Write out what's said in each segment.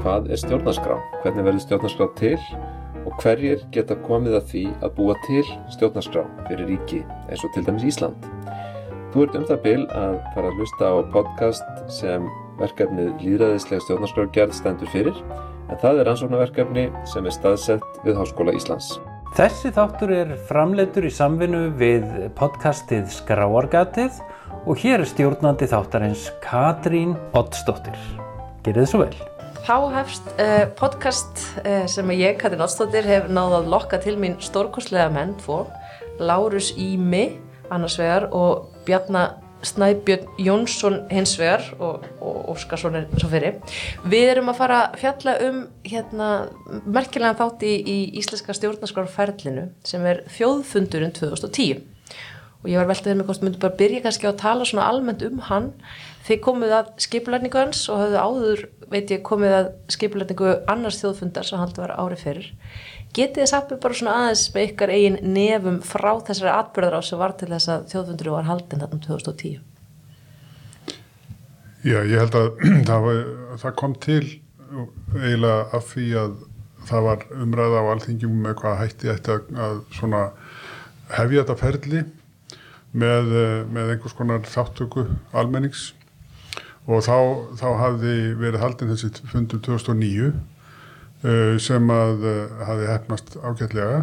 hvað er stjórnarskrá, hvernig verður stjórnarskrá til og hverjir geta komið að því að búa til stjórnarskrá fyrir ríki eins og til dæmis Ísland. Þú ert um það byl að fara að hlusta á podcast sem verkefnið Lýðræðislega stjórnarskrárgerð stendur fyrir en það er ansóknarverkefni sem er staðsett við Háskóla Íslands. Þessi þáttur er framleitur í samvinnu við podcastið Skráargatið og hér er stjórnandi þáttarins Katrín Oddsdóttir. Gerið svo vel. Þá hefst uh, podcast uh, sem ég, Katrín Oddsdóttir, hef náða að lokka til mín stórkostlega menn tvo, Lárus Ími annars vegar og Bjarnar Snæbjörn Jónsson hins vegar og, og Óskarsson er svo fyrir. Við erum að fara að fjalla um hérna, merkilega þátt í, í Íslenska stjórnarskrárferlinu sem er þjóðfundurinn 2010 og ég var veltað með hvort myndi bara byrja kannski á að tala svona almennt um hann. Þið komið að skipulætningu hans og hafðu áður, veit ég, komið að skipulætningu annars þjóðfundar sem haldið var árið fyrir getið þið sappi bara svona aðeins með ykkar eigin nefum frá þessari atbyrðar á sem var til þess að þjóðfundur var haldin þarna 2010 Já, ég held að það, það kom til eiginlega af því að það var umræða á alþingjum með hvað hætti þetta að svona hefja þetta ferli með, með einhvers konar þáttöku almennings og þá, þá hafði verið haldin þessi fundur 2009 sem að hafi hefnast ágætlega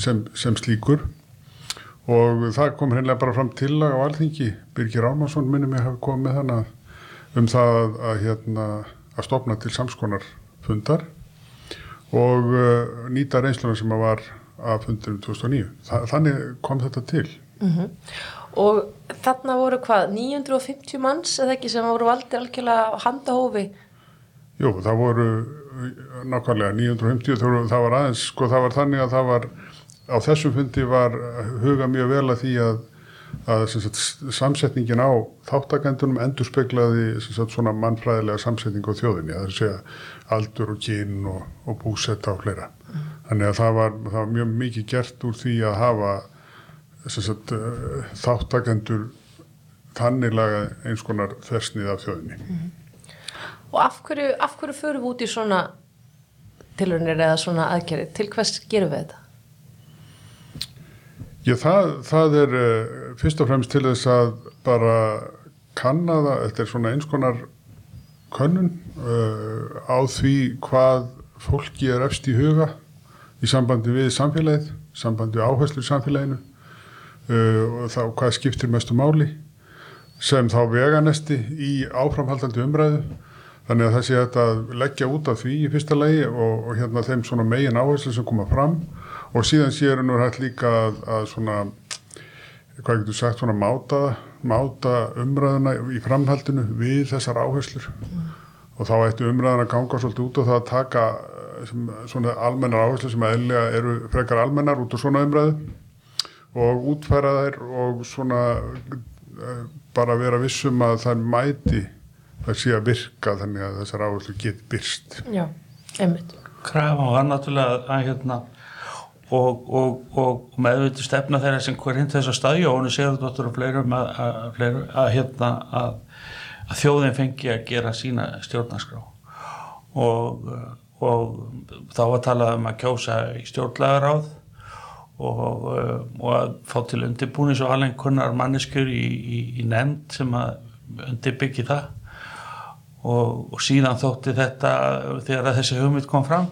sem, sem slíkur og það kom hreinlega bara fram til á alþingi Birgir Rámarsson minnum ég hafi komið þannig um það að, að, hérna, að stopna til samskonar fundar og uh, nýta reynsluna sem að var að fundurum 2009. Þa, þannig kom þetta til. Mm -hmm. Og þarna voru hvað, 950 manns eða ekki sem voru valdi algjörlega handahófi? Jú, það voru nákvæmlega 950, það var aðeins, sko það var þannig að það var, á þessum fundi var huga mjög vel að því að að sagt, samsetningin á þáttakendunum endur speklaði sagt, svona mannfræðilega samsetning á þjóðinni það er að segja aldur og kyn og, og búsetta og fleira mm. þannig að það var, það var mjög mikið gert úr því að hafa sagt, þáttakendur þannilega eins konar þversnið af þjóðinni mm. Og af hverju, af hverju förum við út í svona tilurinnir eða svona aðgerið til hvers gerum við þetta? Já, það, það er uh, fyrst og fremst til þess að bara kanna það, þetta er svona eins konar könnun uh, á því hvað fólki er efst í huga í sambandi við samfélagið, sambandi áherslu samfélaginu og þá hvað skiptir mestu máli? Sem þá veganesti í áframhaldandi umræðu. Þannig að það sé að leggja út af því í fyrsta lagi og, og hérna þeim svona megin áherslu sem koma fram. Og síðan séur nú hægt líka að, að svona, hvað getur sagt, svona máta, máta umræðuna í framhaldinu við þessar áherslur. Mm. og þá ættu umræðuna að ganga svolítið út og það að taka eh, sem, svona almennar áherslur sem eðlega eru frekar almennar út á svona umræðu og útfæra þær og svona uh, bara vera vissum að það mæti það sé að virka þannig að þessar áherslu get byrst. Já, einmitt. Krafa var náttúrulega að hérna og, og, og meðviti stefna þeirra sem hver hinn þess að staðja og hún er segðardóttur og fleirum að, að, að, að hérna að þjóðin fengi að gera sína stjórnarskrá og, og þá var talað um að kjósa í stjórnlegaráð og að fá til undirbúnis og alveg kunnar manneskur í, í, í nefnd sem að undirbyggi það. Og síðan þótti þetta þegar þessi hugmynd kom fram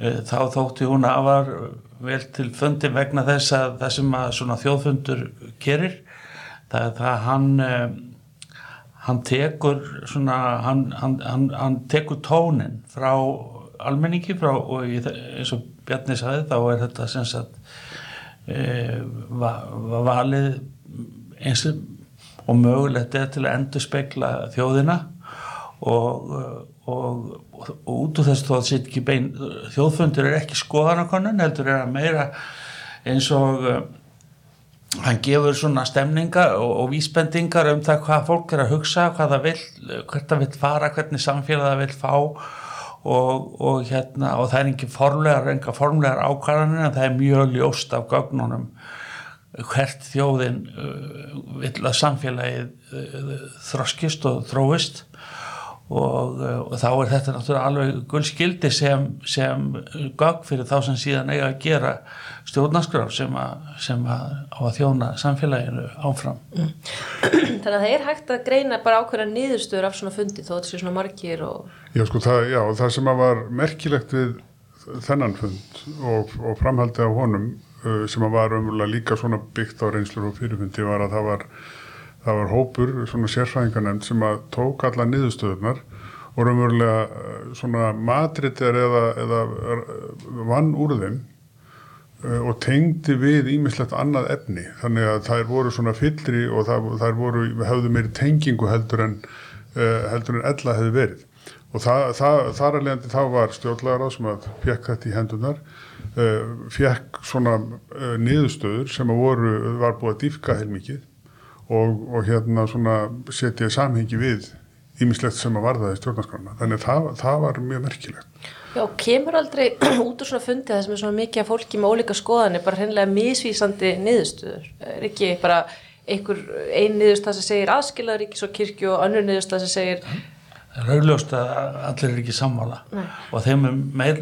Eh, þá þótti hún að var vel til fundi vegna þess að það sem að svona þjóðfundur gerir það er það hann eh, hann tekur svona hann, hann, hann, hann tekur tónin frá almenningi frá og eins og Bjarni sagði þá er þetta sem sagt e, va, va valið eins og mögulegt er til að endur spekla þjóðina og, og, og út úr þess að það sitt ekki bein þjóðfundur er ekki skoðanakonun heldur er að meira eins og uh, hann gefur svona stemningar og, og vísbendingar um það hvað fólk er að hugsa hvað það vil, hvert það vil fara hvernig samfélag það vil fá og hérna og það er ekki formlegar, enga formlegar ákvarðanir en það er mjög ljóst af gögnunum hvert þjóðin uh, vil að samfélagið uh, þroskist og þróist og, uh, og þá er þetta náttúrulega alveg gullskildi sem, sem gögg fyrir þá sem síðan eiga að gera stjórnarskraf sem, að, sem að á að þjóna samfélaginu áfram. Þannig að það er hægt að greina bara ákveðna niðurstöður af svona fundi þó þetta sé svona margir og Já, sko, það, já, það sem var merkilegt við þennan fund og, og framhaldi á honum uh, sem var umverulega líka svona byggt á reynslur og fyrirfundi var að það var, það var hópur, svona sérfræðingarnemnd sem að tók alla niðurstöðunar og umverulega uh, svona matritir eða, eða uh, vann úr þeim uh, og tengdi við ímislegt annað efni. Þannig að þær voru svona fyllri og þær voru, höfðu meiri tengingu heldur en, uh, heldur en ella hefði verið og þar að leiðandi þá var stjórnlagarað sem að fekk þetta í hendunar uh, fekk svona uh, niðurstöður sem að voru, var búið að dýfka heilmikið og, og hérna svona setja samhengi við ímislegt sem að varða í stjórnarskrona þannig að það, það var mjög merkilegt. Já, kemur aldrei út úr svona fundi það sem er svona mikið af fólki með ólíka skoðanir bara hreinlega misvísandi niðurstöður. Er ekki bara einhver ein niðurstað sem segir aðskilaður ríkis og kirkju og önnur niðurstað sem segir Það er augljóst að allir er ekki sammála. Nei. og þeim er meir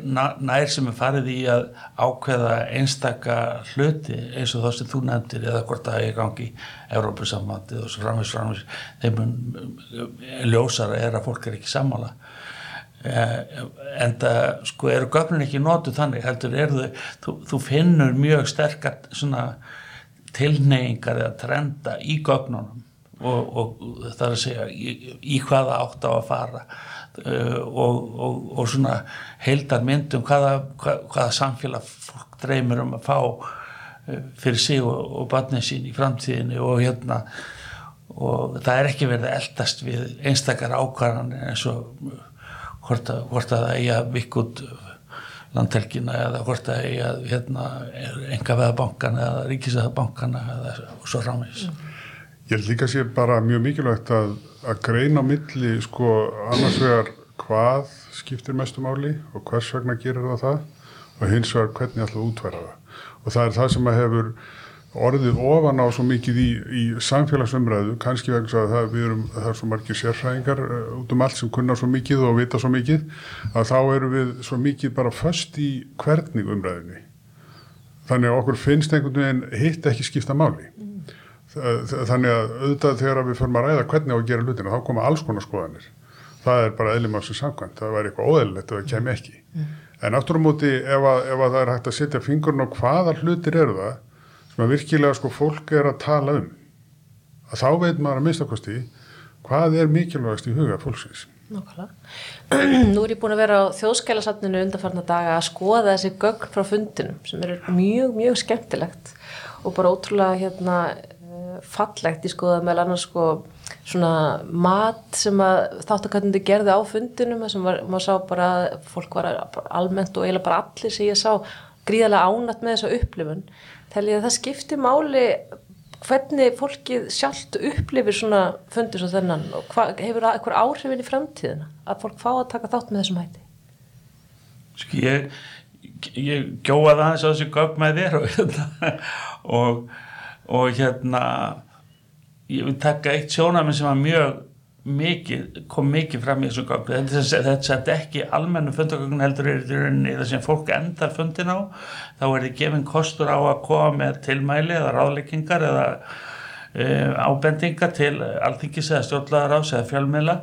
nær sem er farið í að ákveða einstaka hluti eins og það sem þú nefndir eða hvort það er gangi í Evrópusamvandið og svo framvis framvis þeim er ljósara er að fólk er ekki sammála. Eh, en það sko eru gögnin ekki notu þannig heldur er þau, þú, þú finnur mjög sterkar svona tilneyingar eða trenda í gögnunum og, og það er að segja í, í hvaða átt á að fara. Uh, og, og, og svona heildar myndum hvaða, hvað, hvaða samfélag fólk dreymir um að fá uh, fyrir sig og, barnið sín í framtíðinni og hérna. Og það er ekki verið að eldast við einstakar ákvarðanir eins og uh, hvort að, hvort að það eigi að vikk út landhelgina eða hvort að eigi að hérna, enga veða bankana eða ríkisæða bankana eða svo rámis. Ég held líka sé bara mjög mikilvægt að, að greina milli sko annars vegar hvað skiptir mestu máli og hvers vegna gerir það það og hins vegar hvernig ætla að útværa það. Og það er það sem að hefur orðið ofan á svo mikið í, í samfélagsumræðu, kannski vegna að það, erum, það er svo margir sérfræðingar uh, út um allt sem kunna svo mikið og vita svo mikið, að þá erum við svo mikið bara föst í hvernig umræðinni. Þannig að okkur finnst einhvern veginn hitt ekki skipta máli. Þa- Þannig að auðvitað þegar við förum að ræða hvernig á að gera hlutina, þá koma alls konar skoðanir. Það er bara eðlimagsins samkvæmt, það væri eitthvað óðæðilegt ef það kem ekki. En aftur á móti, ef, að, ef að það er hægt að setja fingurinn á hvaða hlutir eru það, sem að virkilega sko fólk er að tala um, að þá veit maður að minnstakosti hvað er mikilvægast í huga fólksins. Nákvæmlega. Nú er ég búin að vera á þjóðskælasafninu undanfarna daga að skoða þessi gögn frá fundinum sem eru mjög, mjög skemmtilegt og bara ótrúlega hérna fallegt. Í skoða meðal annars sko svona mat sem að þáttakættundi gerði á fundinum sem var, maður sá bara fólk var almennt og eiginlega bara allir sem ég sá gríðarlega ánætt með þessa upplifun. Að það skipti máli hvernig fólkið sjálft upplifir svona fundur svo þennan og hva, hefur það eitthvað áhrifin í framtíðina að fólk fá að taka þátt með þessum hætti? Sko ég, ég gjóða það aðeins á þessu gögn með þér og og, og hérna ég vil taka eitt sjónaminn sem var mjög mikið, kom mikið fram í þessu gögn þetta, þetta er ekki almennu fundagögn heldur er í rauninni það sem fólk endar fundin á. Þá er þið gefin kostur á að koma með tilmæli eða ráðleikingar eða uh, ábendingar til alþingis eða stjórnlaðarás eða fjölmiðla.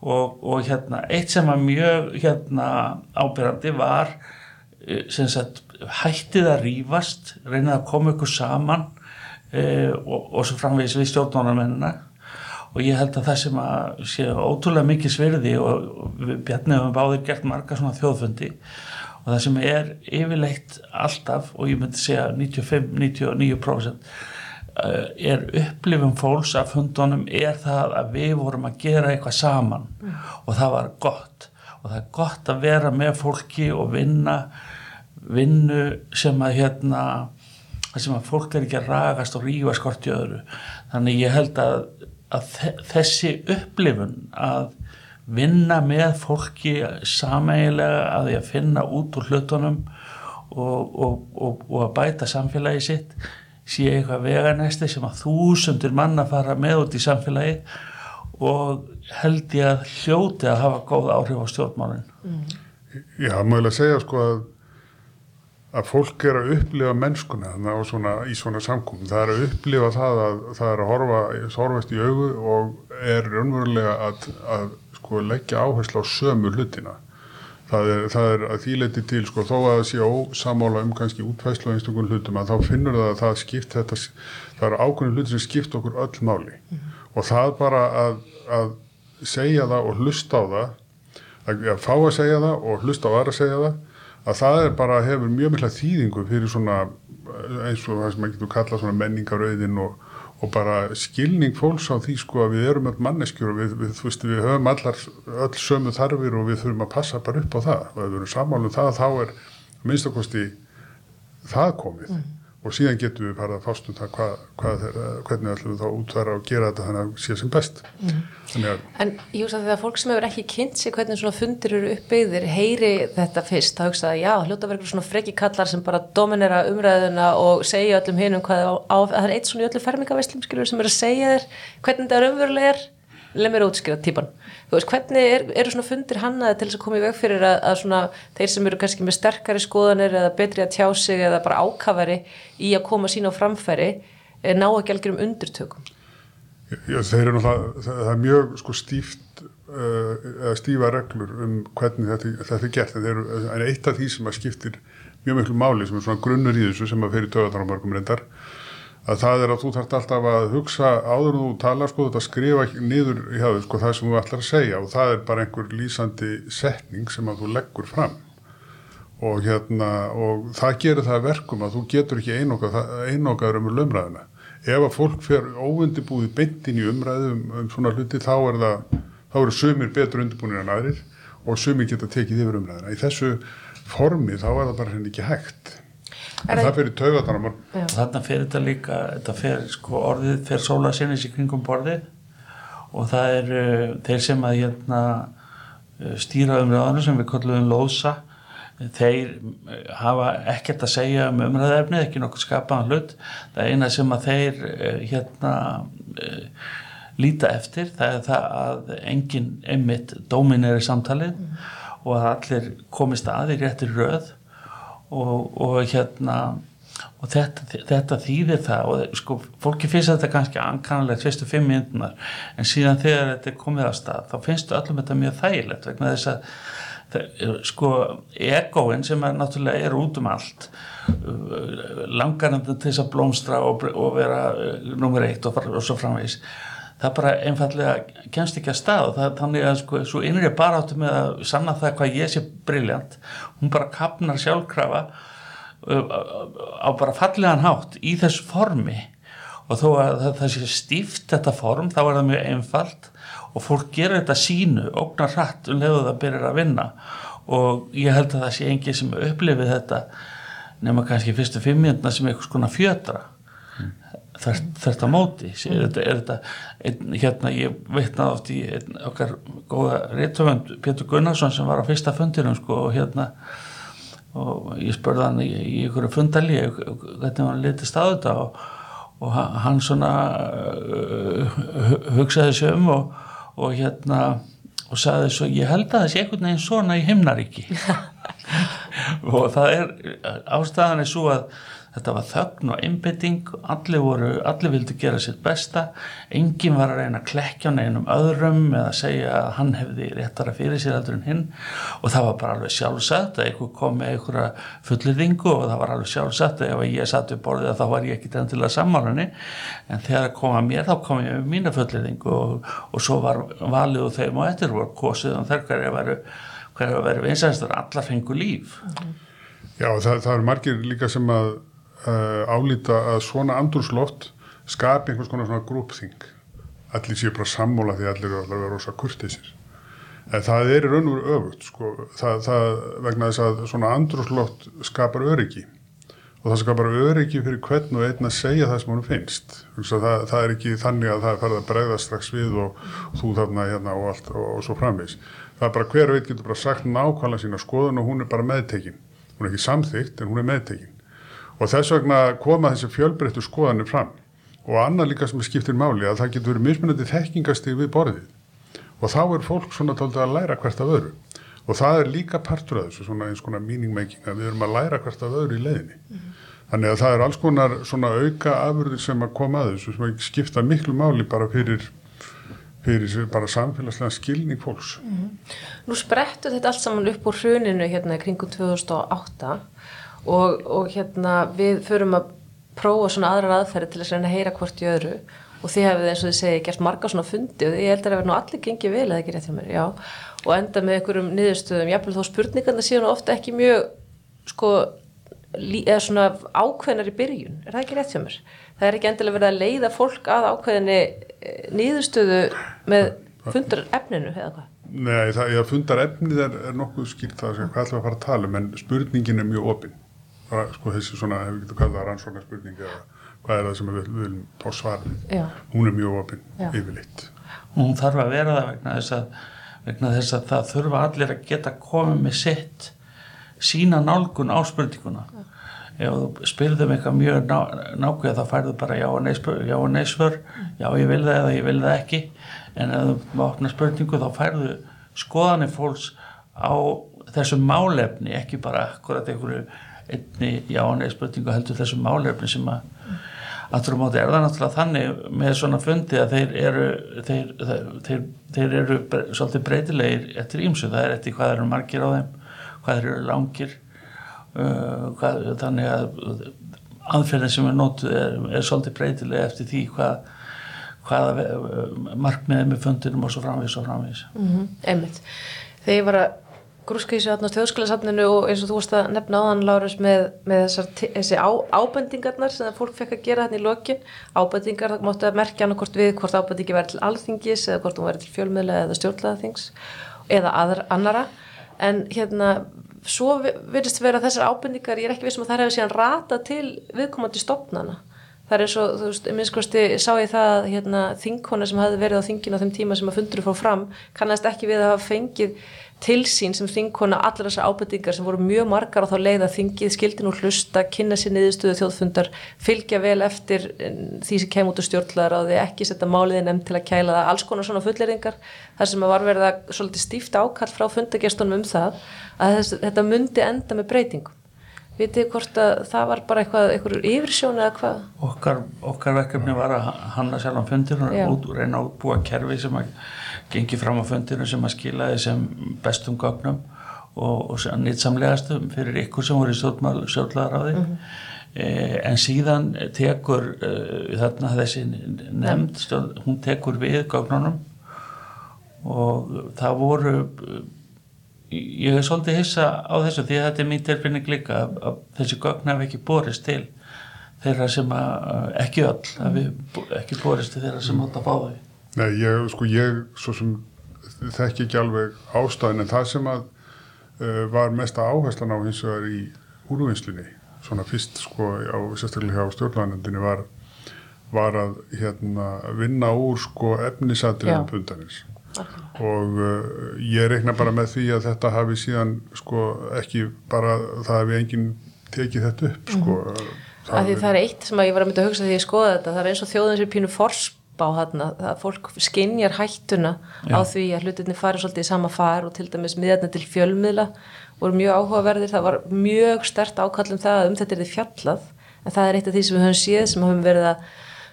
Og, og hérna eitt sem var mjög hérna ábyrrandi var eh, sem sagt hættið að rífast reynið að koma ykkur saman uh, og, og svo framvegis við stjórnmánamennina og ég held að það sem að sé ótrúlega mikið svirði og, og Bjarni hefum báðir gert marga svona þjóðfundi. Og það sem er yfirleitt alltaf og ég myndi segja 95-99% eh, er upplifum fólks af fundunum er það að við vorum að gera eitthvað saman. Og það var gott. Og það er gott að vera með fólki og vinna vinnu sem að hérna það sem að fólk er ekki að ragast og rífa skort í öðru þannig ég held að, að þe- þessi upplifun að vinna með fólki sameigilega að því að finna út úr hlutunum og, og, og, og að bæta samfélagi sitt sé eitthvað veganesti sem að þúsundir manna fara með út í samfélagi og held ég að hljóti að hafa góð áhrif á stjórnmálinn. Já, maður segja sko að að fólk er að upplifa mennskuna svona, í svona samkomum. Það er að upplifa það að það er að horfa horfast í augu og er raunverulega að, að sko, leggja áherslu á sömu hlutina. Það er, það er að þýleiti til sko, þó að það sé ósamála um kannski útvæslu á einstakun hlutum að þá finnur það að það skipt þetta, það eru ákveðin hluti sem skipt okkur öll máli. Og það bara að, að segja það og hlusta á það að, að fá að segja það og hlusta á aðra að segja það að það er bara hefur mjög mikla þýðingu fyrir svona eins og það sem maður getur kallað svona menningarauðin og, og bara skilning fólks á því sko að við erum öll manneskjur og við, við, þú veist, við höfum allar öll sömu þarfir og við þurfum að passa bara upp á það og ef við erum sammálum það þá er minnstakosti það komið mm. Og síðan getum við bara að fást um það hvað, hvað er, hvernig ætlum við þá útværa og gera þetta þannig að sé sem best mm. að, En það er fólk sem hefur ekki kynnt sig hvernig svona fundir eru uppbyggðir heyri þetta fyrst, það hugsa að já, hljóta verður svona freki kallar sem bara dominera umræðuna og segja öllum hinn um hvað á, á, það er eitt svona í öllu fermingaveslum sem er að segja þér hvernig þetta er leið mér útskriða típan þú veist, hvernig er, eru svona fundir hannaði til þess að koma í veg fyrir að, að svona þeir sem eru kannski með sterkari skoðanir eða betri að tjá sig eða bara ákafari í að koma sína á framfæri eh, ná ekki algjör um undurtökum Já, þeir eru náttúrulega það er mjög sko stíft uh, stífa reglur um hvernig þetta, þetta er gert, en, eru, en eitt af því sem að skiptir mjög miklu máli sem er svona grunnur í þessu sem að fyrir töðanar á mörgum reyndar að það er að þú þarft alltaf að hugsa áður og tala sko þetta skrifa niður hjá þau sko það sem þú ætlar að segja. Og það er bara einhver lýsandi setning sem að þú leggur fram. Og hérna og það gerir það verkum að þú getur ekki einokaður um umræðina ef að fólk fer óundibúið beintin í umræðu um, um svona hluti þá er það, þá eru sumir betur undirbúinir en aðrir og sumir geta tekið yfir umræðina í þessu formi þá er það bara henni ekki hægt en það fyrir taugatanamar þarna fyrir þetta líka þetta fyrir sko orðið fyrir sóla sinnis í kringum borðið. Og það er uh, þeir sem að hérna, uh, stýra umræðanum sem við kallum lósa þeir uh, hafa ekkert að segja um umræðefni, ekki nokkur skapaðan hlut. Það eina sem að þeir uh, hérna uh, líta eftir það er það að engin einmitt dómin er í samtalið mm. og að allir komist aðið réttir röð og, og hérna og þetta, þetta þýðir það og sko, fólki finnst þetta kannski ankannilegt fyrstu fimm mindunar en síðan þegar þetta er komið að stað þá finnst öllum þetta mjög þægilegt vegna þess að það, sko egoinn sem er náttúrulega er út um allt langarandi til þess að blómstra og, og vera uh, nummer eitt og, og svo framvegis það bara einfallega kemst ekki að stað. Það, þannig að sko, svo innrið bara áttu með að sanna það hvað ég sé brilljant hún bara kapnar sjálfkrafa á bara fallegan hátt í þessu formi. Og þó að það, sé stíft þetta form þá er það mjög einfalt. Og fólk gerir þetta sínu ógnar hratt um leiðu það byrjar að vinna. Og ég held að það sé engi sem upplifið þetta nema kannski fyrstu fimm minna sem eitthvað skona fjötra þetta móti. Er þetta, er þetta ein, hérna ég veitnaði oft í ein, okkar góða réttöfund Pétur Gunnarsson sem var á fyrsta fundinum sko og hérna og ég spurði hann í, í ykkur fundali hvernig hann litist á þetta og, og hann svona uh, hugsaði sig um og, og hérna og sagði svo ég held að það sé einhvern veginn svona í himnaríki. Og það er ástæðan er svo að þetta var þögn og einbetting allir voru, allir vildi gera sitt besta. Enginn var að reyna að klekja neinum öðrum eða segja að hann hefði réttara fyrir sér aldur en hinn. Og það var bara alveg sjálfsagt að einhver kom með einhverja fullirðingu og það var alveg sjálfsagt að ef ég satt upp borðið þá var ég ekki til að sammálanni en þegar það kom að mér þá kom ég með mína fullirðingu og, og svo var valið og þeim og eftir voru kosið og þær hverja veru hverja veru vinsæstur allar fengu líf. Já það, það er margir líka sem að uh, álíta að svona andrúsloft skapi einhvers konar svona grúpþing. Allir séu bara sammóla því allir eru að vera rosa kurtisir en það er raun og veru öfugt sko. það, það vegna þess að svona andrúsloft skapar öryggi. Og það skapar öryggi fyrir hvern og einn að segja það sem hann finnst. Það, það er ekki þannig að það er farið að bregða strax við og, og þú þarna hérna og allt og, og svo framvegs það er bara hver veit getur bara sagt nákvæmlega sína skoðun og hún er bara meðtekin. Hún er ekki samþygt en hún er meðtekin og þess vegna koma þessi fjölbreyttu skoðanir fram. Og annað líka sem skiptir máli að það getur mismunandi þekkingastig við borðið. Og þá er fólk svona tóltið að læra hvert af öðru. Og það er líka partur af þessu svona eins konar meaning making að við erum að læra hvert af öðru í leiðinni. Þannig að það er alls konar svona auka afurðir sem að koma að þessu sem skipta miklu máli bara fyrir fyrir bara samfélagslega skilning fólks. Nú sprettu þetta allt saman upp úr hruninu hérna kringum 2008 og, og hérna við förum að prófa svona aðrar aðferði til þess að heyra hvort í öðru. Og þið hefði eins og þið segi gert marga svona fundi og ég held að það verði nú allir gengið vel eða ekki rétt hjá mér, já. Og enda með einhverjum niðurstöðum, jáfnvel þó spurningarna séu nú ofta ekki mjög sko eða svona ákveðnar í byrjun, er það ekki rétt hjá mér? Það er ekki endilega verið að leiða fólk að ákveðinni eh, niðurstöðu með fundar efninu eða hvað? Nei, það ég fundar efnið er, er nokkuð skýrt það sem hvað ætlum við að fara að tala um en spurningin er mjög opinn sko þessi svona, hefur getur kallað rannsóknar spurning eða hvað er það sem við við viljum fá svar við, Já. hún er mjög opinn Já. yfirleitt. Hún þarf að vera það vegna þess að, vegna þess að það þurfa allir að geta komið með sitt sína nálgun á spurninguna. Ef þú spyrðum eitthvað mjög ná, nákvæða þá færðu bara já og nei, spur- já svör. Já ég vil það eða ég vil það ekki. En ef þú opna spurningu þá færðu skoðanir fólks á þessum málefni ekki bara akkurat einhverju einni já og nei spurningu heldur þessum málefni sem að aftur á móti er það náttúrulega þannig með svona fundi að þeir eru þeir, þeir, þeir, þeir eru svolítið breytilegir eftir ímsu, það er eftir hvað eru margir á þeim, hvað eru langir uh, hvað, þannig að aðferðin sem er nótuð er, er svolítið breytileg eftir því hvað hvaða uh, markmiðið með fundinum og svo framvís og framvís Mm Einmitt. Þegar ég var að grúska í þessu þjóðskólasafninu og eins og þú varst að nefna áðan Lárus með, með þessar, þessi á, ábendingarnar sem fólk fekk að gera þarna í lokin. Ábendingar, það máttu að merkja annað hvort við hvort ábendingi væri til alþingis eða hvort hún væri til fjölmiðlega eða stjórnlaðaþings eða aðra, annara. En hérna svo virðist vera þessar ábendingar ég er ekki vissum að þær hefur síðan rata til viðkomandi stopnana Það er eins og, þú veist, minnskosti sá ég það að hérna, þingkona sem hafði verið á þinginu á þeim tíma sem að fundur fór fram kannast ekki við að hafa fengið til sín sem þingkona allar þessar ábendingar sem voru mjög margar á þá leið að þingið skildi nú hlusta, kynna sér niðurstöðu þjóðfundar, fylgja vel eftir því sem kem út úr stjórnlaðar á því ekki setja máliði nefn til að kæla það alls konar svona fulleringar, þar sem að var verið að svolítið stíft ákall frá fundagestunum um það að þess, þetta myndi enda með breytingum. Vitið hvort að það var bara eitthvað, eitthvað yfirsjón eða hvað? okkar, okkar verkefni var að hanna sjálfan fundir Já. og reyna að útbúa kerfi sem að gengi fram á fundinu sem að skilaði sem bestum gögnum og, og nýtsamlegastum fyrir ykkur sem voru í stjórnlaðar á því eh, en síðan tekur eh, þarna þessi nefnd stjórn, hún tekur við gögnunum og það voru ég er svolítið hissa á þessu því að þetta er mín tilfinning líka að, að þessi gögn hafi ekki borist til þeirra sem að, ekki öll hafi bo- ekki borist til þeirra sem átt að fá þau Nei, ég, sko, ég svo sem þekki ekki alveg ástæðin en það sem að uh, var mesta áherslan á hins vegar í úrvinnslunni, svona fyrst sko á sérstaklega hjá stjórnlænendinni var, var að hérna vinna úr sko efnisatriðum Já. pundanins og uh, ég reikna bara með því að þetta hafi síðan sko ekki bara, það hafi enginn tekið þetta upp sko. Af því það er eitt sem að ég var að mynda að hugsa því að ég skoða þetta, það er eins og þjóðin sem pínu forspá þarna, það fólk skinjar hættuna á því að hlutinni fari svolítið í sama far og til dæmis miðarna til fjölmiðla voru mjög áhugaverðir, það var mjög stert ákallum það að um þetta er þið fjallað en það er eitt af því sem við höfum séð sem höfum verið að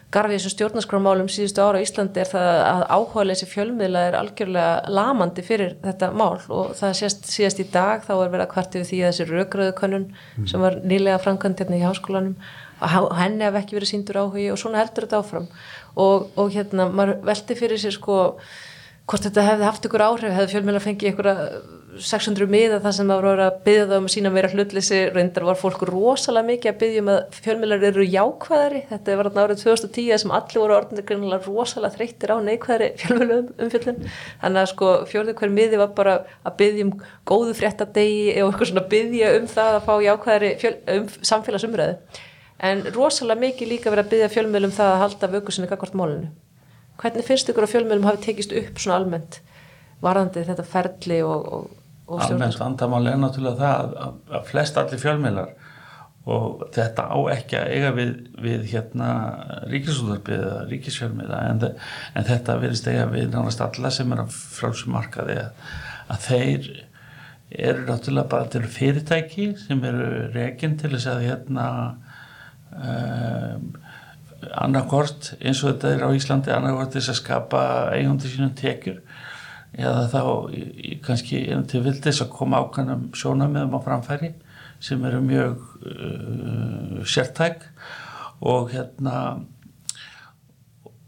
garfi þessu stjórnarskrámálum síðustu ára á Íslandi er það að áhugaðleysi fjölmiðla er algjörlega lamandi fyrir þetta mál. Og það sést síðast í dag þá er verið að kvarti við því að þessi rökröðu könnun sem var nýlega framkvæmt hérna í háskólanum að henni hef ekki verið síndur áhugi og svona heldur þetta áfram og, og hérna maður velti fyrir sér sko hvort þetta hefði haft ykkur áhrif. Hefði fjölmiðla fengið ykkur 600 miða það sem að voru að byggja það um að sína meira hlutleysi, reyndar var fólk rosalega mikið að byggja um að fjölmiðlar eru jákvæðari, þetta var þarna árið 2010 sem allir voru orðinir greinilega rosalega þreyttir á neikvæðari fjölmiðlum umfjöllun þannig að sko fjórðu hver miði var bara að byggja um góðu fréttadegi og eitthvað svona byggja um það að fá jákvæðari um, samfélagsumræðu en rosalega mikið líka verið að byggja fjölmiðlum það að halda vökusinni gagvart málinu. Hvernig finnst ykkur að fjölmiðlum hafi tekist upp svona almennt varðandi þetta ferli og, og, og almennt vandamál er náttúrulega það að, að, flest allir fjölmiðlar og þetta á ekki að eiga við, við hérna ríkisúðarpið eða ríkisfjölmiða en, en þetta verðist eiga við nánast alla sem er á frálsumarkaði að, að þeir eru náttúrulega bara til fyrirtæki sem eru reygin til þess að hérna annarkort eins og þetta er á Íslandi annarkort þess að skapa eigundir sínum tekjur. Eða þá kannski einu til vildis að koma ákvæmum sjónamöðum á framfæri sem eru mjög uh, sértæk. Og hérna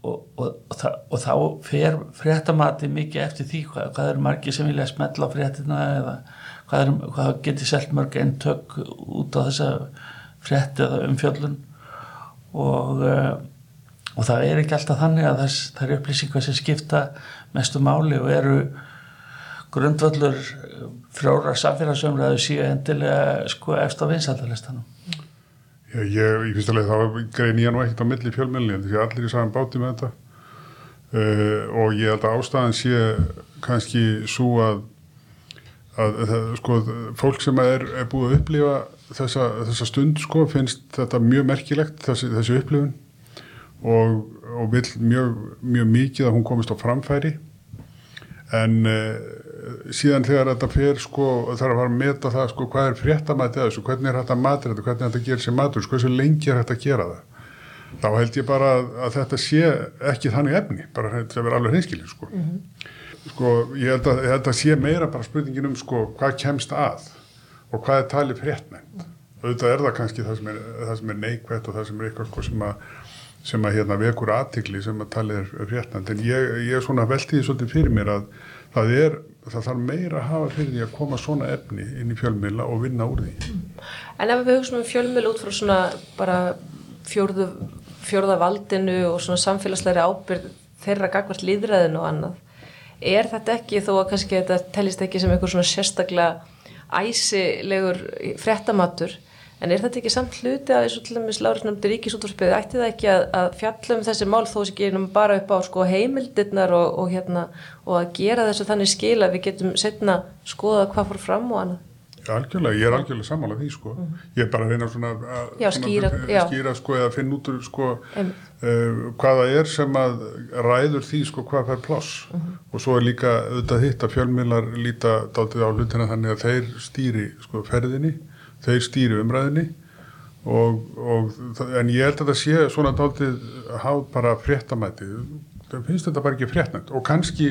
og, og, og, og þá fer fréttamati mikið eftir því hvað, hvað er margi sem vilja smetla á fréttina eða hvað, er, hvað getur selt mörg eintök út á þessa frétti eða umfjöllun. Og uh, og það er ekki alltaf þannig að þess, það eru upplýsingar sem skipta mestu máli og eru grundvöldur frjóra samfélagsumræðu síu endilega sko eftir á vinsaldalistanum Já, ég, í fyrsta leið þá grein ég nú ekkert á milli fjölmjölni því allir í saman báti með þetta. Uh, og ég held að ástæðan sé kannski svo að, að, að sko, fólk sem er, er búið að upplifa þessa, þessa stund sko finnst þetta mjög merkilegt þessi, þessi upplifun. Og, og vil mjög, mjög mikið að hún komist á framfæri. En uh, síðan þegar þetta fer sko, þarf að fara að meta það sko, hvað er fréttamætið þessu, hvernig er þetta matur þetta, hvernig er þetta að gera sér matur, sko, hversu lengi er þetta að gera það? Þá held ég bara að, að þetta sé ekki þannig efni bara þetta verður alveg hreinskilin sko. Mm -hmm. sko, ég held að þetta sé meira bara spurningin um sko, hvað kemst að og hvað er talið fréttnænt auðvitað er það kannski það sem er, það sem er neikvægt og það sem er eitthvað sko, sem að sem að hérna vekur aðtikli sem að talið er fréttnænt en ég, ég svona veldið svolítið fyrir mér að það er það þarf meira að hafa fyrir því að koma svona efni inn í fjölmila og vinna úr því. En ef við hugsaum um fjölmila út frá svona bara fjórðu, fjórða valdinu og svona samfélagsleiri ábyrð þeirra gagvart líðræðinu og annað, er þetta ekki þó að kannski þetta tellist ekki sem einhver svona sérstaklega æsilegur frettamatur En er þetta ekki samt hluti að þessu til dæmis Lárisnöfndir ríkisútvarspiði ætti það ekki að, að fjallum þessi mál þó sem gerum bara upp á sko, heimildirnar og, og, hérna, og að gera þessu þannig skil að við getum setna skoða hvað fór fram og annað? Algjörlega, ég er algjörlega sammálað því sko. Mm -hmm. Ég er bara að reyna svona að já, skýra, svona, skýra sko eða finna út úr sko uh, hvaða er sem að ræður því sko hvað fær pláss mm -hmm. og svo er líka auðvitað hitt að fjölmiðlar líta dátið á hlutina þannig að þeir stýri sko ferðinni þeir stýri umræðinni og, og, en ég held að það sé svona dáltið háð bara fréttamæti það finnst þetta bara ekki fréttnætt og kannski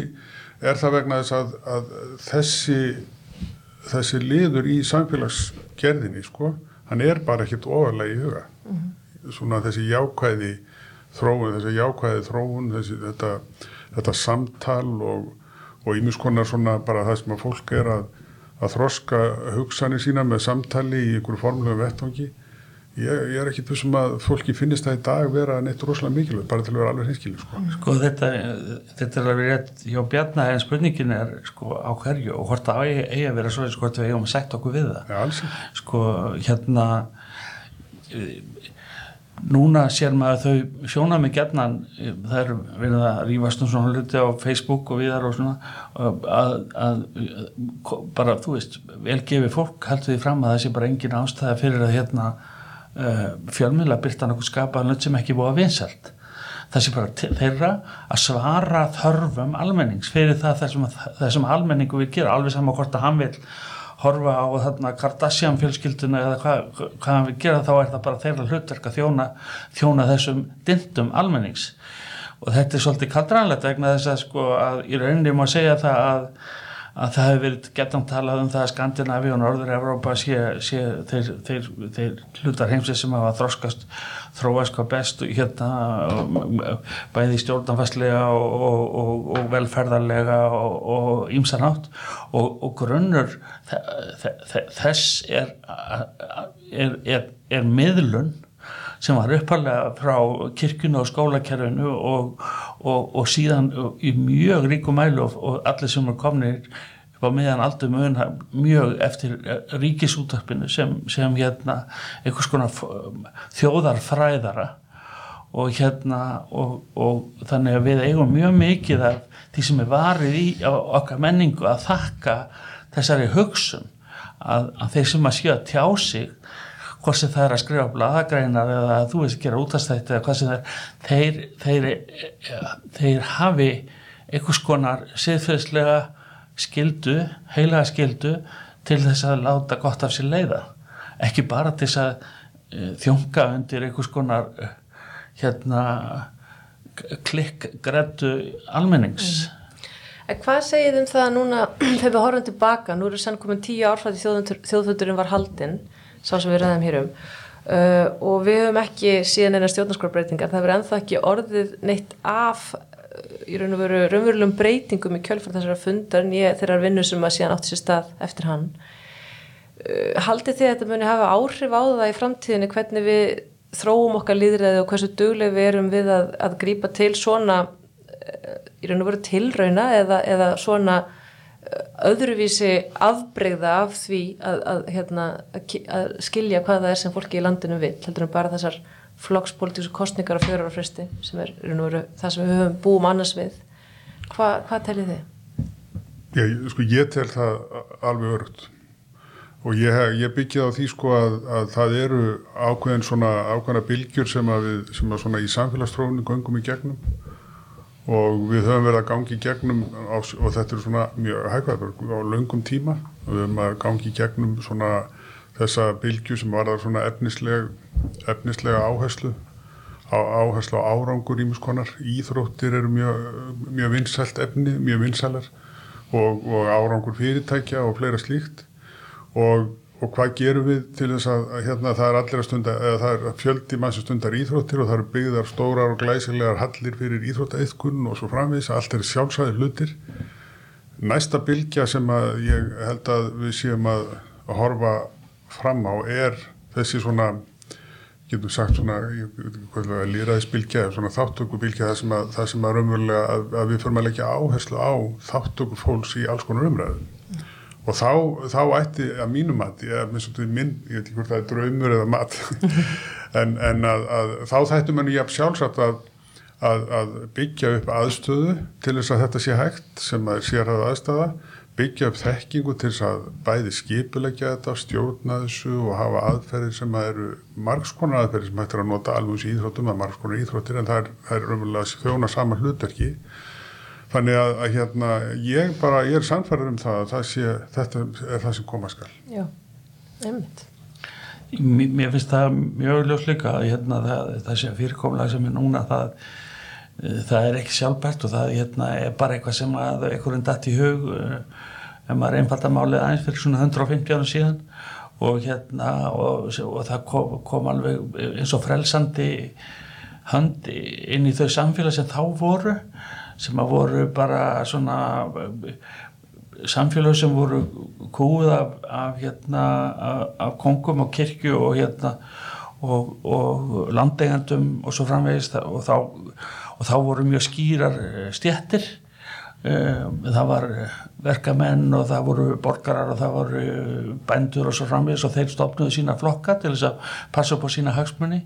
er það vegna þess að, að þessi þessi liður í samfélagsgerðinni sko, hann er bara ekkit ofalega í huga mm -hmm. svona þessi jákvæði þróun, þessi jákvæði þróun þessi, þetta, þetta samtal og, og ímiskonar svona bara það sem að fólk er að að þroska hugsanir sína með samtali í einhverju formlegu vettvangi ég, ég er ekki þessum að fólki finnist það í dag vera neitt rosalega mikilvægt bara til að vera alveg hinskilin sko. sko þetta, þetta er alveg rétt hjá Bjarnar en spurningin er sko á hverju og hvort það eigi að vera svo hvort við eigum að setja okkur við það. Ja, sko hérna núna sér maður þau sjóna mig gernan það er verið að rýfast um svona hluti á Facebook og viðar og svona að, að bara þú veist, velgefi fólk heldur því fram að það sé bara engin ástæði fyrir að hérna fjölmjöla byrta náttúrulega skapaðan sem ekki búið að vinsalt það sé bara þeirra að svara þörfum almennings fyrir það þessum, þessum almenningu við gera alveg saman hvort að hann vil horfa á þarna Kardashian fjölskylduna eða hvað, hvað hann vil gera þá er það bara þeirra hlutverk að þjóna, þjóna þessum dindum almennings. Og þetta er svolítið kaldrænlegt vegna þess að sko að í rauninni má segja það að að það hefur verið getan talað um það að Skandinavi og Norður-Európa sé, sé þeir, þeir, þeir hlutar heimsins sem hafa þroskast þróast hvað best hérna bæði stjórnanfæslega og, og, og velferðarlega og ímsanátt og, og grunnur þess er, er, er, er miðlun sem var uppalega frá kirkunu og skólakerfinu og, og, og síðan í mjög ríku mælu og, og allir sem er komnir upp á meðan aldrei mjög eftir ríkisútarpinu sem, sem hérna einhvers konar þjóðarfræðara og hérna og þannig að við eigum mjög mikið af því sem er varið í okkar menningu að þakka þessari hugsun að, að þeir sem að sé að tjá sig hvort sem það er að skrifa bladagreinar eða að þú veist gera útastætti eða hvað sem það er þeir, þeir, eh, þeir hafi einhvers konar siðfæðslega skildu, heilaga skildu til þess að láta gott af sér leiða. Ekki bara til þess að uh, þjónga undir einhvers konar hérna klikkgrættu almennings. En hvað segið um það núna þegar við horfum tilbaka, nú eru sann komin tíu ár frá því þjóðfundurinn var haldinn sá sem við ræðum hér um. Uh, og við höfum ekki síðan eina stjórnarskórbreytingar, það verður ennþá ekki orðið neitt af uh, í raun og veru raunverulegum breytingum í kjölfar þessara fundar nýja þeirra vinnu sem að síðan átti sér stað eftir hann. Uh, Haldið þið að þetta muni hafa áhrif á það í framtíðinni hvernig við þróum okkar líðræði og hversu dugleg við erum við að, að grípa til svona í raun og veru tilrauna eða, eða svona öðruvísi afbreyða af því að, að, hérna, að skilja hvað það er sem fólki í landinu vil heldur en bara þessar flokkspolítísu kostningar á fjórar fresti sem er veru, það sem við höfum búum annars við. Hva, hvað teljið þið? Já, sko, ég tel það alveg örugt og ég, ég byggja á því sko að, að það eru ákveðin svona ákveðina bylgjur sem að við sem að svona í samfélagstrófni göngum í gegnum og við höfum verið að gangi í gegnum á, og þetta er svona mjög hægvæður á löngum tíma. Og við höfum að gangi í gegnum svona þessa bylgju sem var það svona efnisleg, efnislega áherslu á, áherslu á árangur ímiskonar íþróttir eru mjög, mjög vinsælt efni, mjög vinsælar. Og, og árangur fyrirtækja og fleira slíkt. Og og hvað gerum við til þess að, að hérna það er allir að stunda, eða það er fjöldi mann sem stundar íþróttir og það eru byggðar stórar og glæsilegar hallir fyrir íþróttaeithkunn og svo framvís, allt er sjálfsæði hlutir. Næsta bylgja sem að ég held að við séum að, að horfa fram á er þessi svona getum sagt svona líraðisbylgja, svona þáttökubilgja það sem að, það sem að raunverulega að, við förum að leggja áherslu á þáttöku fólks í alls konar umræðu og þá, þá ætti að mínu mat ég er minnst að minn, ég veit ekki hvort það er draumur eða mat en, en að, að þá þættu manni ég sjálfsagt að, að, byggja upp aðstöðu til þess að þetta sé hægt sem að sér að aðstöða byggja upp þekkingu til þess að bæði skipulegja þetta, stjórna þessu og hafa aðferðir sem að eru margskonar aðferðir sem hættir að nota alveg í íþróttum að margskonar íþróttir en það er, það er umverulega þjóna sama hlutverki Þannig að, að hérna, ég bara, ég er samfærður um það að það sé, þetta er það sem koma skal. Já, einmitt. Mér, finnst það mjög ljós líka að hérna, það, það sé fyrirkomlega sem er núna það, eh, það er ekki sjálfbært og það hérna, er bara eitthvað sem að einhverjum datt í hug eh, ef maður einfalda málið aðeins fyrir svona 150 árum síðan og hérna og, og það kom, kom alveg eins og frelsandi hönd inn í þau samfélag sem þá voru sem að voru bara svona samfélag sem voru kúið af, af, hérna, af, af kongum og kirkju og, hérna, og, og landeigandum og svo framvegist og þá, og þá voru mjög skýrar eh, stjettir um, það var verkamenn og það voru borgarar og það voru bændur og svo framvegist og þeir stopnuðu sína flokka til þess að passa upp á sína hagsmunni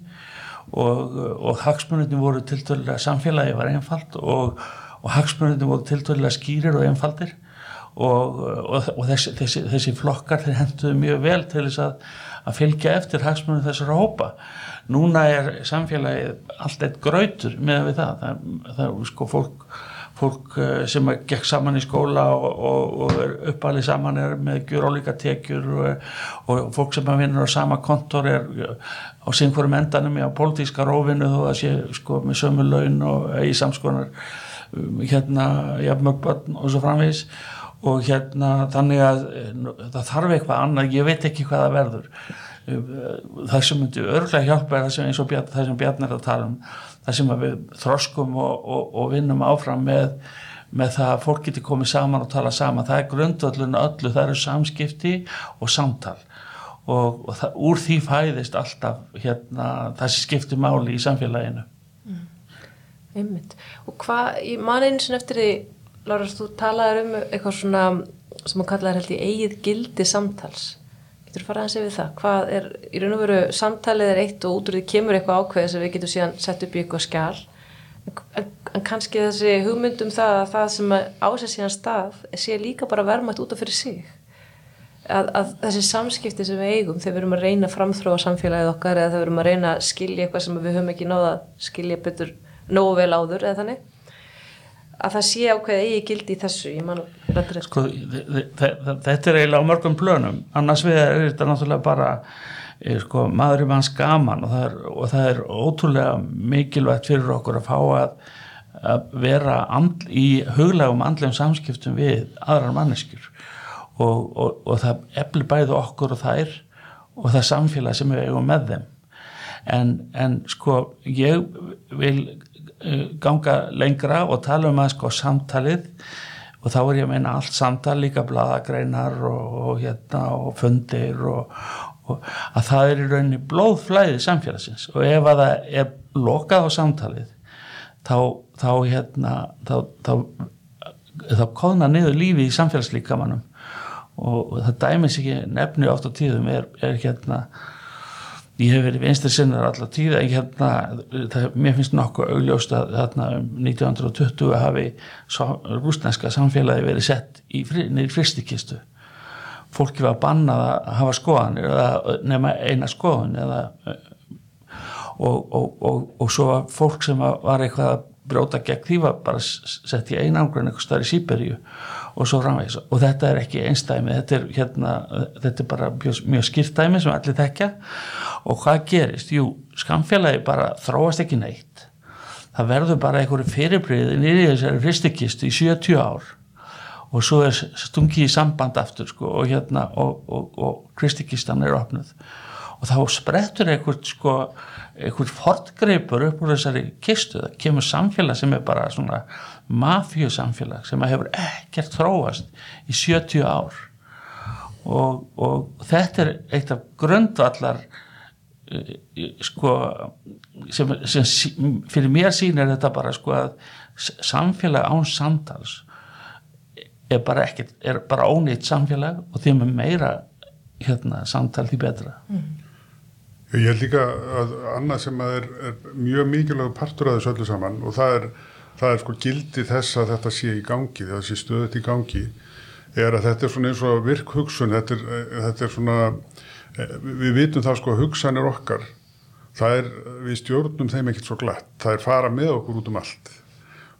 og, og hagsmunni voru til dæla samfélagi var einfalt og og hagsmunandi voru tiltvöldlega skýrir og einfaldir. Og, og, og þessi, þessi, þessi flokkar þeir henduðu mjög vel til þess að, að fylgja eftir hagsmunandi þessara hópa. Núna er samfélagið allt eitt grautur með við það. Það, það er sko fólk fólk eh, sem gekk saman í skóla og, og, er uppalið saman er með gjur ólíka tekjur og, fólk sem vinnur á sama kontor er á sínkvarum endanum á politíska rófinu þó að sé sko með sömu laun og í samskonar hérna jafnmögböld og svo framvís og hérna þannig að eh, það þarf eitthvað annað, ég veit ekki hvað það verður. Um, það sem myndi örglega hjálpa er það sem eins og Bjarn, það sem Bjarn er að tala um það sem við þroskum og, og, og vinnum áfram með með það að fólk geti komið saman og tala saman. Það er grundvöldun öllu, það eru samskipti og samtal. Og, og það, úr því fæðist alltaf hérna, það sem skiptir máli í samfélaginu Einmitt. Og hvað, ég man eins og eftir því, Lára, þú talaður um eitthvað svona sem þú kallaði held í eigið gildi samtals. Getur þú farað að segja við það? Hvað er, í raun og veru, samtalið er eitt og út úr því kemur eitthvað ákveð sem við getum síðan sett upp í eitthvað skjál. En, en kannski þessi hugmyndum það að það sem ásett síðan stað sé líka bara vermætt út af fyrir sig. að, að þessi samskipti sem við eigum þegar við erum að reyna að framþróa samfélagið okkar eða þegar við erum að reyna að skilja eitthvað sem við höfum ekki náða að skilja betur nógu vel áður eða þannig að það sé ákveðið eigi gildi í þessu sko, þe- þe- þe- þetta er eiginlega á mörgum plönum. Annars við er þetta náttúrulega bara eh, sko, maður er manns gaman og það er, og það er ótrúlega mikilvægt fyrir okkur að fá að, að vera and, í huglegum andlegum samskiptum við aðrar manneskjur. Og, og, og það eflir bæði okkur og þær og það samfélag sem við eigum með þeim. En, en sko ég vil ganga lengra og tala um að sko samtalið. Og þá er ég að meina allt samtal líka bladagreinar og, og hérna og fundir og, og að það er í rauninni blóðflæði samfélagsins. Og ef að það er lokað á samtalið þá, þá hérna þá, þá, þá kóðna niður lífi í samfélagslíkamannum og það dæmis ekki nefni oft á tíðum er, er hérna ég hef verið vinstri sinnar allar tíð en hérna, það, mér finnst nokkuð augljóst að þarna um 1920 hafi rúsneska samfélagi verið sett niður fristikistu fólki var bannað að hafa skoðanir eða nema eina skoðun eða og, og, og, og svo var fólk sem var, eitthvað að brjóta gegn því var bara sett í einangrun eitthvað starf í Sýberíu og svo framvegis. Og þetta er ekki einstæmi þetta er, hérna, þetta er bara mjög, skýrtæmi sem allir þekkja. Og hvað gerist? Jú, skamfélagi bara þróast ekki neitt. Það verður bara einhverju fyrirbriði nýri þessari fristikistu í 70 ár. Og svo er stungi í samband aftur sko, og hérna og, og, og kristikistan er opnuð. Og þá sprettur einhvern sko einhvern fortgreipur upp úr þessari kistu, það kemur samfélag sem er bara svona mafjösamfélag sem hefur ekkert þróast í 70 ár. Og, og þetta er eitt af grundvallar eh, sko sem, sem fyrir mér sýnir þetta bara sko að samfélag án samtals er bara ekkert, er bara ónýtt samfélag og því með meira hérna samtal því betra. Ég held líka að annað sem að er, er mjög mikilvæg partur af þessu öllu saman og það er, það er sko gildi þess að þetta sé í gangi, það sé stöðut í gangi, er að þetta er svona eins og virk hugsun, þetta er, þetta er svona, eh, við vitum það sko að hugsanir okkar, það er, við stjórnum þeim ekkert svo glatt, það er fara með okkur út um allt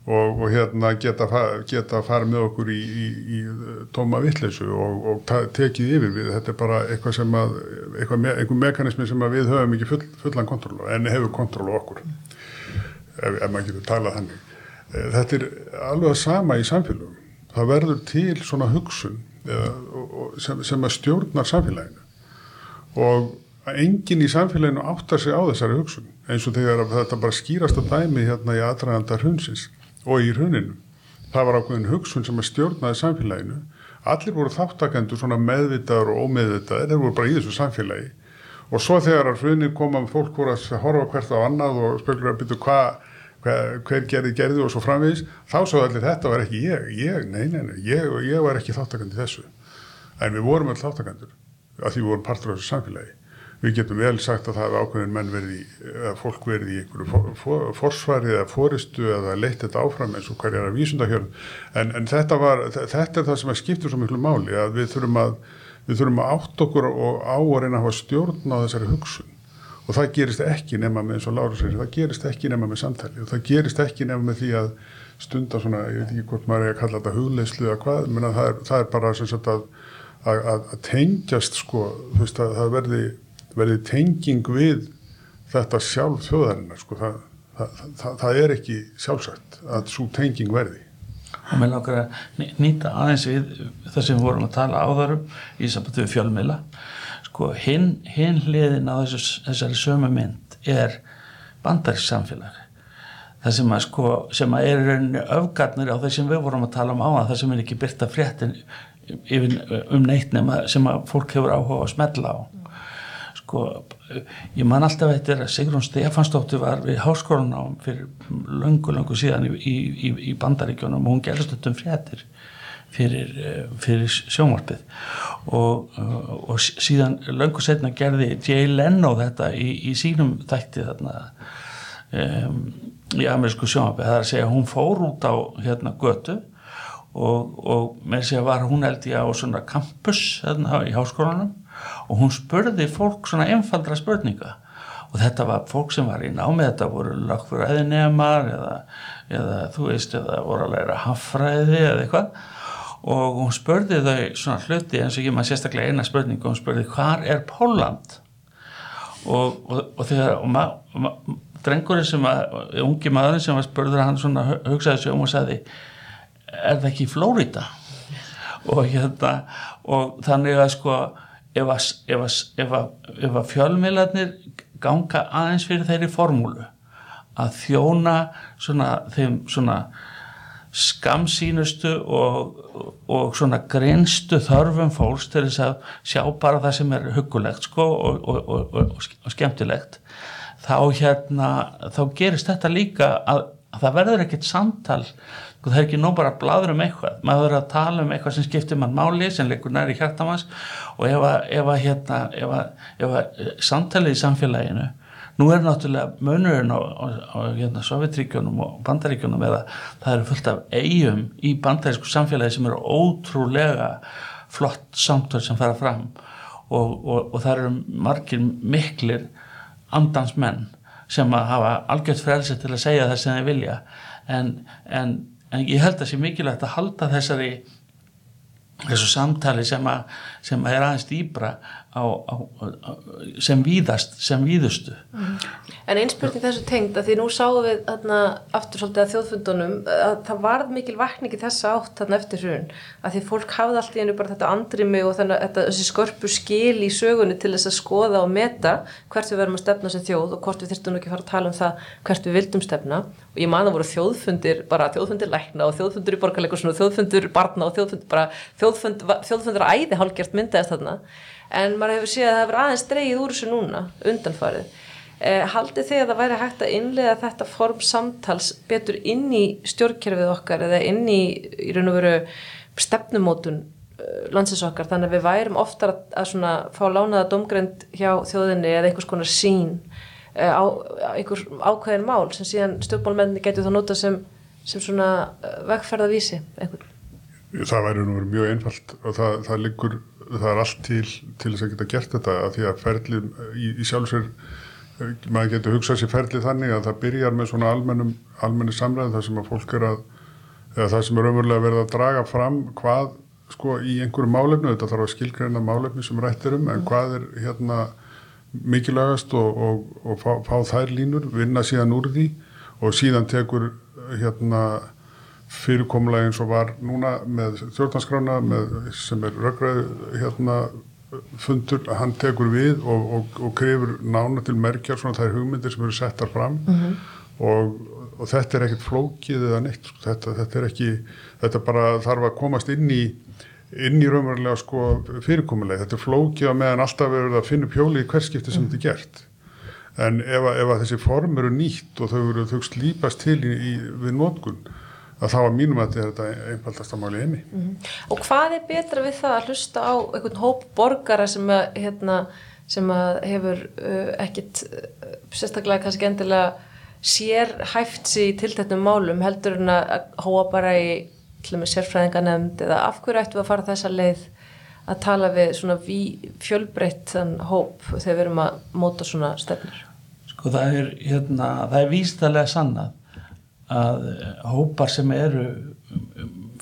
og, og hérna geta, geta fara með okkur í, í, í tóma vitleysu og, og tekið yfir við, þetta er bara eitthvað sem að, eitthvað, me, einhver mekanismi sem við höfum ekki full, fullan kontról en hefur kontról okkur ef, ef maður getur talað þannig. Eh, Þetta er alveg sama í samfélögum. Það verður til svona hugsun og, sem, sem að stjórnar samfélaginu og enginn í samfélaginu áttar sig á þessari hugsun eins og þegar þetta bara skýrast að dæmi hérna í aðræðanda hrunsins og í hruninu. Það var ákveðin hugsun sem að stjórnaði samfélaginu. Allir voru þáttakendur svona meðvitaður og ómeðvitaður, þeir voru bara í þessu samfélagi og svo þegar að hrunin kom að fólk voru að horfa hvert á annað og spökulur að byrja hvað hver, gerði gerði og svo framvegis þá svo allir þetta var ekki ég, ég, nei, nei, nei ég, ég var ekki þáttakandi þessu. En við vorum öll þáttakandur af því við vorum partur af þessu samfélagi. Við getum vel sagt að það hefði ákveðin menn verið í, eða fólk verið í einhverju for, for, forsvari eða fóristu eða leitt þetta áfram eins og hverjar að vísundahjörn en, en þetta var, þetta er það sem að skiptir svo miklu máli að við þurfum að við þurfum að átt okkur og á að reyna að hafa stjórn á þessari hugsun og það gerist ekki nema með eins og Lára segir, það gerist ekki nema með samtali. Og það gerist ekki nema með því að stunda svona, ég veit ekki hvort maður er að kalla þetta hugleyslu eða hvað, menna það er, það er bara sem sagt að, að, að, að tengjast sko, þú veist að það verði, verði tenging við þetta sjálf þjóðarinnar sko, það, það, það, er ekki sjálfsagt að svo tenging verði. og mér langar að ný- nýta aðeins við það sem við vorum að tala áðurum í sambandi við fjölmiðla sko hinn, hinn hliðin á þessu, þessari sömu mynd er bandarísk samfélag. Það sem að sko sem að er öfgarnir á þeir sem við vorum að tala um á það sem er ekki byrta fréttin yfir, um neitt nema sem að fólk hefur áhuga að smetla á. Sko, ég man alltaf eftir að Sigrun Stefansdóttir var við háskólanám fyrir löngu, löngu síðan í, í, í, í bandaríkjónum og hún gerðist þetta um fréttir fyrir, eh, fyrir sjónvarpið. Og, eh, og síðan löngu setna gerði Jay Leno þetta í, í sínum þætti þarna um, í amerísku sjónvarpið það er að segja hún fór út á hérna götu og, og með að var hún held ég á svona campus þarna í háskólanum og hún spurði fólk svona einfaldra spurninga. Og þetta var fólk sem var í námið þetta voru lagfræðinemar eða, eða þú veist eða voru að læra haffræði eða eitthvað og hún spurði þau svona hluti eins og ég maður sérstaklega eina spurningu hún spurði hvar er Póland og, og, og þegar og ma, ma, drengurinn sem að ungi maðurinn sem var spurður hann svona hu- hugsaði sig um og sagði er það ekki Flórida og hérna og þannig að sko ef að, að, að, að fjölmiðlarnir ganga aðeins fyrir þeirri formúlu að þjóna svona þeim svona skamsýnustu og, og svona grinstu þörfum fólks til þess að sjá bara það sem er huggulegt sko og, og, og, og, skemmtilegt þá hérna þá gerist þetta líka að, að það verður ekkert samtal. Sko, það er ekki nóg bara að bladur um eitthvað. Maður verður að tala um eitthvað sem skiptir mann máli sem leikur næri hjartamanns og ef að, ef að, hérna, ef að, ef að eh, samtalið í samfélaginu nú er náttúrulega munurinn á, á, á hérna, Sovjetríkjunum og Bandaríkjunum eða það eru fullt af eigum í bandarísku samfélagi sem eru ótrúlega flott samtöl sem fara fram. Og, og, og það eru margir miklir andans menn sem að hafa algjört frelsi til að segja það sem þeir vilja. En, en, en ég held að sé mikilvægt að halda þessari þessu samtali sem, að, sem að er aðeins dýbra á, á, á, sem víðast sem víðustu. En einspurning þessu tengd að því nú sáum við þarna, aftur svolítið að þjóðfundunum að það varð mikil vakningi þessa átt þarna eftir hrun að því fólk hafði allt í einu bara þetta andrimi og þannig að þessi skörpu skil í sögunni til þess að skoða og meta hvert við verum að stefna sem þjóð og hvort við þyrstum ekki að fara að tala um það hvert við vildum stefna. Og ég man að voru þjóðfundir bara þjóðfundir lækna og þjóðfundir í borgarleikursun og þjóðfundir barna og þjóðfundir bara þjóðfund, þjóðfundir að æði hálgjart myndaðist þarna en maður hefur séð að það hefur aðeins dreigið úr þessu núna undanfarið Eh, haldið þið að það væri hægt að innlega þetta form samtals betur inn í stjórnkerfið okkar eða inn í, í raun og veru stefnumótun uh, landsins okkar þannig að við værum oftar að, svona fá lánaða domgrend hjá þjóðinni eða einhvers konar sín uh, á, á einhver ákveðin mál sem síðan stjórnmálmenni getur þá nota sem, sem svona vegferðavísi einhvern. Það væri nú mjög einfalt og það, það liggur, það er allt til til þess að geta gert þetta að því að ferlið í, í sjálfsveir maður getur hugsað sér ferlið þannig að það byrjar með svona almennum, almenni samræð þar sem að fólk er að eða það sem er umverulega verið að draga fram hvað sko í einhverju málefnu þetta þarf að skilgreina málefni sem rættir um en hvað er hérna mikilvægast og, og, og fá, fá þær línur, vinna síðan úr því og síðan tekur hérna fyrirkomlega eins og var núna með stjórnarskrána með, sem er röggræð hérna fundur, hann tekur við og, og, og krefur nána til merkjar svona þær hugmyndir sem eru settar fram. Og, og þetta er ekkert flókið eða neitt, þetta, þetta er ekki þetta bara þarf að komast inn í inn í raunverulega sko fyrirkomulega, þetta er flókið að meðan alltaf verður að finna pjóli í hverskipti sem þetta er gert. En ef að, ef að þessi form eru nýtt og þau eru þau slípast til í, í, við nótkun að þá að mínum að þetta er einfaldasta máli einni. Og hvað er betra við það að hlusta á einhvern hóp borgara sem að, hérna, sem að hefur uh, ekkit uh, sérstaklega kannski endilega sér hæft sér í tilteknum málum heldur en að hóa bara í sérfræðinganemnd eða af hverju ættum við að fara þessa leið að tala við svona fjölbreytt hóp þegar við erum að móta svona stefnir? Sko það er, hérna, það er vístalega sannað að hópar sem eru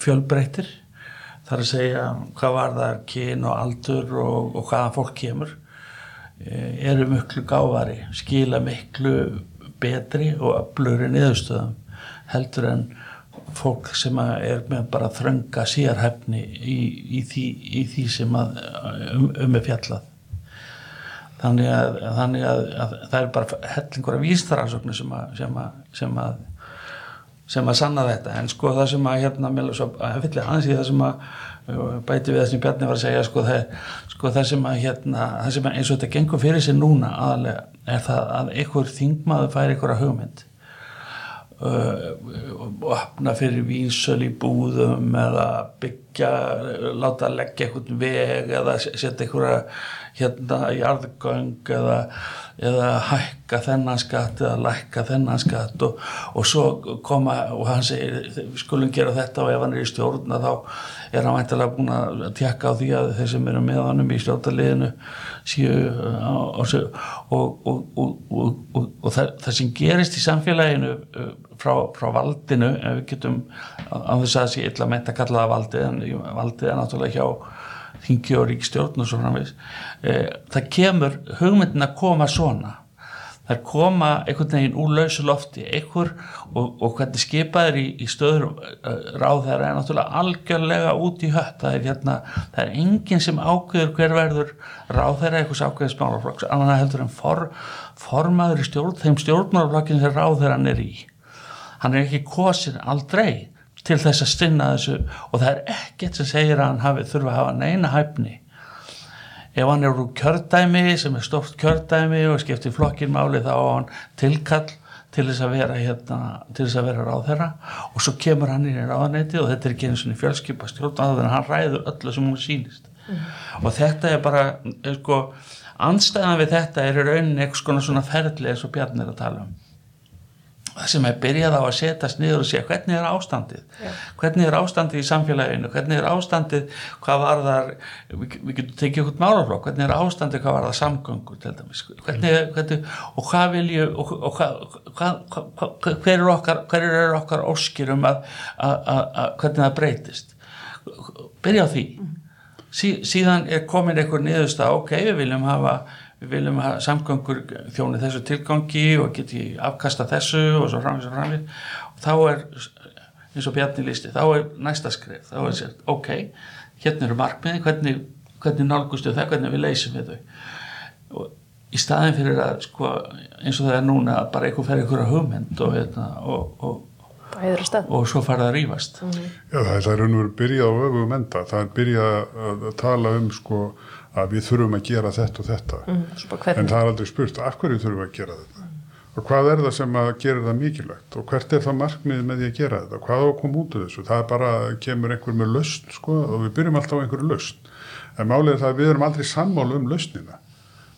fjölbreyttir þar að segja hvað var það kyn og aldur og, og hvaðan fólk kemur eru miklu gáfari, skila miklu betri og öfluri niðurstöðum heldur en fólk sem er með bara þrönga sérhæfni í, í, því, í því sem að, um, um er fjallað. Þannig að, þannig að, að það er bara hellingur af vístaransóknir sem að, sem að, sem að sem að sanna þetta, en sko það sem að hérna, með svo að fyllir hans í það sem að bæti við það sem Bjarni var að segja sko það, sko það sem að hérna það sem að eins og þetta gengur fyrir sig núna aðalega er það að einhver þingmaður fær einhverja hugmynd uh, og opna fyrir vínsöl í búðum eða bygg leggja láta leggja einhvern veg eða setja einhverja hérna jarðgöng eða, eða hækka þennan skatt eða lækka þennan skatt og, og svo koma og hann segir skulum gera þetta og ef hann er í stjórn þá er hann væntilega búin að tjekka á því að þeir sem eru með honum í stjórnarliðinu séu og, og, og það, það sem gerist í samfélaginu frá, frá valdinu ef við getum á þess að það sé illa meint að kalla það valdið en valdið er náttúrulega hjá þingi og ríkstjórn og svo framvegis. Eh, það kemur hugmyndin að koma svona. Það er koma einhvern veginn úr lausu lofti. Einhver og, og hvernig skipaður í, í stöður uh, ráð þeirra er náttúrulega algjörlega út í hött. Það er, hérna, það er enginn sem ákveður hver verður ráð þeirra einhvers ákveðis málaflokks annan heldur en for, formaður í stjórn þeim stjórnmálaflokkin sem ráð þeirra hann er í. Hann er ekki kosin aldrei til þess að stinna þessu. Og það er ekkert sem segir að hann hafi, þurfa að hafa neina hæfni. Ef hann er úr kjördæmi sem er stort kjördæmi og skiptir flokkin máli þá á hann tilkall til þess að vera hérna, til þess að vera ráð þeirra og svo kemur hann inn í ráðaneyti og þetta er ekki eins og fjölskypa stjórn þannig að hann ræður öllu sem hún sýnist. Mm. og þetta er bara sko, anstæðan við þetta er í rauninni eitthvað svona ferðli eins og Bjarn er að tala um sem er byrjað á að setjast niður og segja hvernig er ástandið? Já. hvernig er ástandið í samfélaginu? Hvernig er ástandið hvað var þar við, við getum tekið okkur málaflokk hvernig er ástandið hvað var það samgöngur hvernig, hvernig, og hvað vilju og, og hvað, hvað, hvað, hver er okkar hver er okkar óskir um að, að, að, að hvernig það breytist? Byrja á því. Mm. sí, síðan er komin einhver niðurst að ok, við viljum hafa við viljum að samgöngur þjóni þessu tilgangi og geti afkasta þessu og svo framvís og framvís og þá er, eins og Bjarni lísti, þá er næsta skrif, þá er sér, ok, hérna eru markmiði, hvernig, hvernig nálgustu það, hvernig við leysum við þau. Og í staðin fyrir að, sko, eins og það er núna að bara einhver fer einhverja hugmynd og, hérna, og, og og svo farið að rýfast mm -hmm. Já, það er raun og verið byrjað á öfugum enda það er byrjað að tala um sko að við þurfum að gera þetta og þetta. Mm, en það er aldrei spurt af hverju þurfum að gera þetta? Mm. og hvað er það sem að gera það mikilvægt? Og hvert er það markmið með því að gera þetta? Hvað á að koma út af þessu, það er bara kemur einhver með lausn sko og við byrjum alltaf á einhverju lausn, en málið er það að við erum aldrei sammálu um lausnina.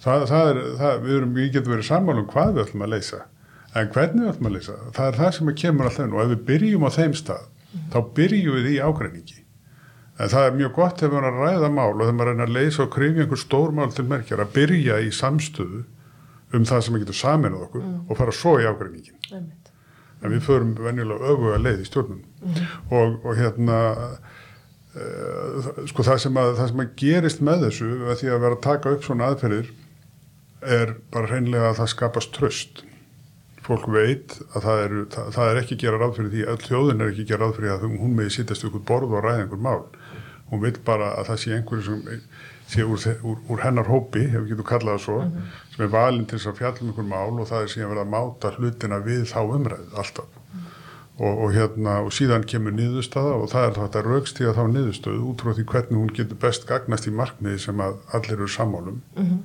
Það, það er, það, við, erum, við getum verið sammálu um hvað við ætlum að leysa. En hvernig við ætlum að leysa, það er það sem kemur alltaf og ef við byrjum á þeim stað, þá byrjum við í ágreiningi En það er mjög gott ef maður er að ræða mál og þegar maður er að leysa og krifja einhver stór mál til merkjar að byrja í samstöðu um það sem við getum saminuð okkur mm. og fara svo í ágreiningin. Mm. En við förum venjulega öfuga leið í stjórnum mm. og, og hérna uh, sko það sem, að, það sem að gerist með þessu að því að vera að taka upp svona aðferðir er bara hreinlega að það skapast tröst. Fólk veit að það er, það, það er ekki gera ráð fyrir því, öll þjóðin er ekki gera ráð fyrir að hún meði sittast ykkur borð og ræða einhver mál hún vil bara að það sé einhverju sem sé úr, úr, úr hennar hópi, ef við getum kallað það svo, mm -hmm. sem er valin til þess að fjallum einhver mál og það er síðan verið að máta hlutina við þá umræð alltaf mm -hmm. og, og hérna og síðan kemur niðurstaða og það er þetta raukstíða þá niðurstöðu út frá því hvernig hún getur best gagnast í markmiði sem að allir eru sammálum mm -hmm.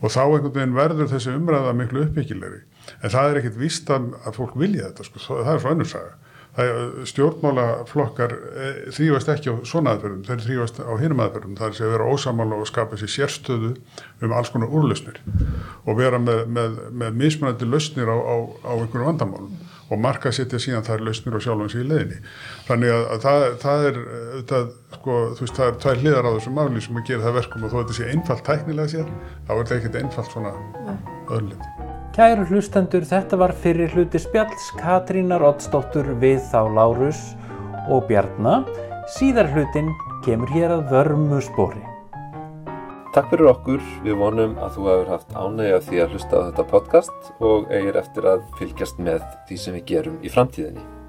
og þá einhvern veginn verður þessi umræða miklu uppbyggilegri en það er ekkit vist að, fólk vilja þetta sko, það er svo önnursaga stjórnmálaflokkar eh, þrýfast ekki á svona aðferðum, þeir þrýfast á hinum aðferðum, það er að vera ósamála og skapa sér sérstöðu um alls konar úrlausnir og vera með, með, með mismunandi lausnir á, á, á einhverju vandamálum og marka setja síðan þær lausnir og sjálfans í leðinni. Þannig að, að það, það er, það, sko, þú veist, það er tvær hliðar á þessu máli sem að gera það verkum og þó að þetta sé einfalt tæknilega sér, þá er þetta ekkert einfalt svona öðliti. Kæru hlustendur, þetta var fyrir hluti spjalls Katrínar Oddsdóttur við þá Lárus og Bjarnar. Síðar hlutin kemur hér að vörmu spóri. Takk fyrir okkur, við vonum að þú hefur haft ánægja því að hlusta á þetta podcast og eigir eftir að fylgjast með því sem við gerum í framtíðinni.